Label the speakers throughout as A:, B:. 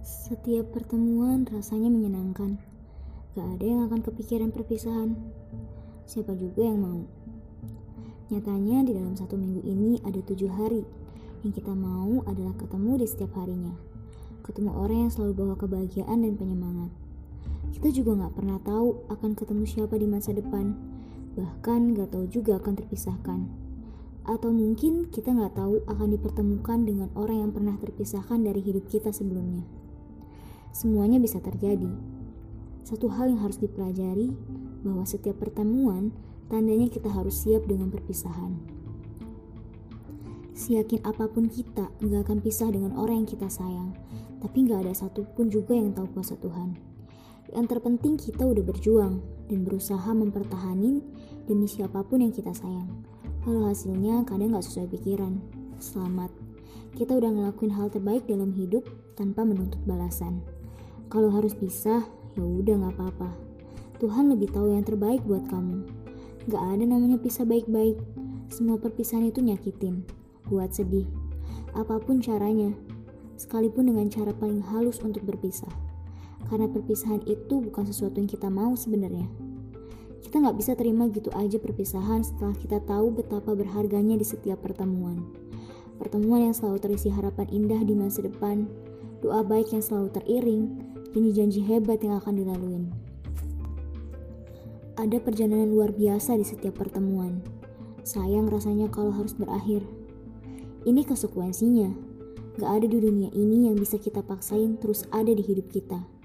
A: Setiap pertemuan rasanya menyenangkan. Gak ada yang akan kepikiran perpisahan. Siapa juga yang mau? Nyatanya di dalam satu minggu ini ada tujuh hari yang kita mau adalah ketemu di setiap harinya. Ketemu orang yang selalu bawa kebahagiaan dan penyemangat. Kita juga gak pernah tahu akan ketemu siapa di masa depan. Bahkan gak tahu juga akan terpisahkan. Atau mungkin kita gak tahu akan dipertemukan dengan orang yang pernah terpisahkan dari hidup kita sebelumnya semuanya bisa terjadi. Satu hal yang harus dipelajari bahwa setiap pertemuan tandanya kita harus siap dengan perpisahan. Siakin apa pun kita nggak akan pisah dengan orang yang kita sayang, tapi nggak ada satupun juga yang tahu kuasa Tuhan. Yang terpenting kita udah berjuang dan berusaha mempertahanin demi siapa pun yang kita sayang. Kalau hasilnya kadang nggak sesuai pikiran, selamat. Kita udah ngelakuin hal terbaik dalam hidup tanpa menuntut balasan. Kalau harus pisah, ya udah nggak apa-apa. Tuhan lebih tahu yang terbaik buat kamu. Gak ada namanya pisah baik-baik. Semua perpisahan itu nyakitin, buat sedih. Apa pun caranya, sekalipun dengan cara paling halus untuk berpisah. Karena perpisahan itu bukan sesuatu yang kita mau sebenarnya. Kita nggak bisa terima gitu aja perpisahan setelah kita tahu betapa berharganya di setiap pertemuan. Pertemuan yang selalu terisi harapan indah di masa depan, doa baik yang selalu teriring, janji-janji hebat yang akan dilaluin. Ada perjalanan luar biasa di setiap pertemuan. Sayang rasanya kalau harus berakhir. Ini konsekuensinya. Gak ada di dunia ini yang bisa kita paksain terus ada di hidup kita.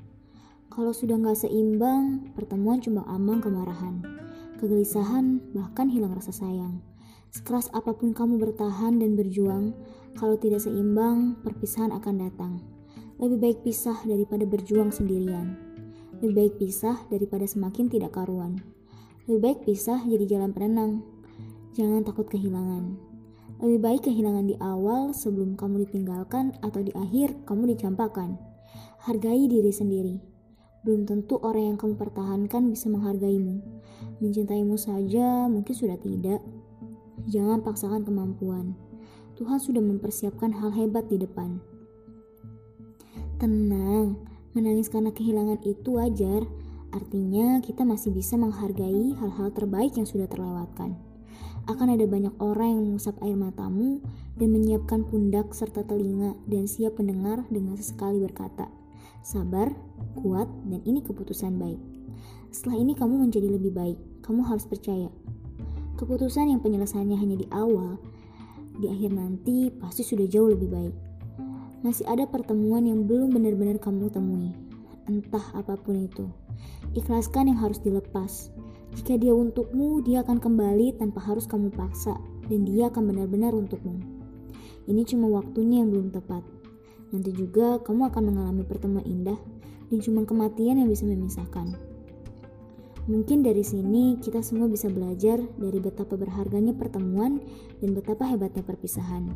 A: Kalau sudah gak seimbang, pertemuan cuma ambang kemarahan, kegelisahan, bahkan hilang rasa sayang. Sekeras apa pun kamu bertahan dan berjuang, kalau tidak seimbang, perpisahan akan datang. Lebih baik pisah daripada berjuang sendirian. Lebih baik pisah daripada semakin tidak karuan. Lebih baik pisah jadi jalan perenang. Jangan takut kehilangan. Lebih baik kehilangan di awal sebelum kamu ditinggalkan atau di akhir kamu dicampakkan. Hargai diri sendiri. Belum tentu orang yang kamu pertahankan bisa menghargaimu. Mencintaimu saja mungkin sudah tidak. Jangan paksakan kemampuan. Tuhan sudah mempersiapkan hal hebat di depan. Tenang, menangis karena kehilangan itu wajar. Artinya kita masih bisa menghargai hal-hal terbaik yang sudah terlewatkan. Akan ada banyak orang yang mengusap air matamu dan menyiapkan pundak serta telinga dan siap mendengar dengan sesekali berkata, Sabar, kuat, dan ini keputusan baik. Setelah ini kamu menjadi lebih baik. Kamu harus percaya. Keputusan yang penyelesaiannya hanya di awal, di akhir nanti pasti sudah jauh lebih baik masih ada pertemuan yang belum benar-benar kamu temui. Entah apa pun itu. Ikhlaskan yang harus dilepas. Jika dia untukmu, dia akan kembali tanpa harus kamu paksa, dan dia akan benar-benar untukmu. Ini cuma waktunya yang belum tepat. Nanti juga kamu akan mengalami pertemuan indah, dan cuma kematian yang bisa memisahkan. Mungkin dari sini kita semua bisa belajar dari betapa berharganya pertemuan dan betapa hebatnya perpisahan.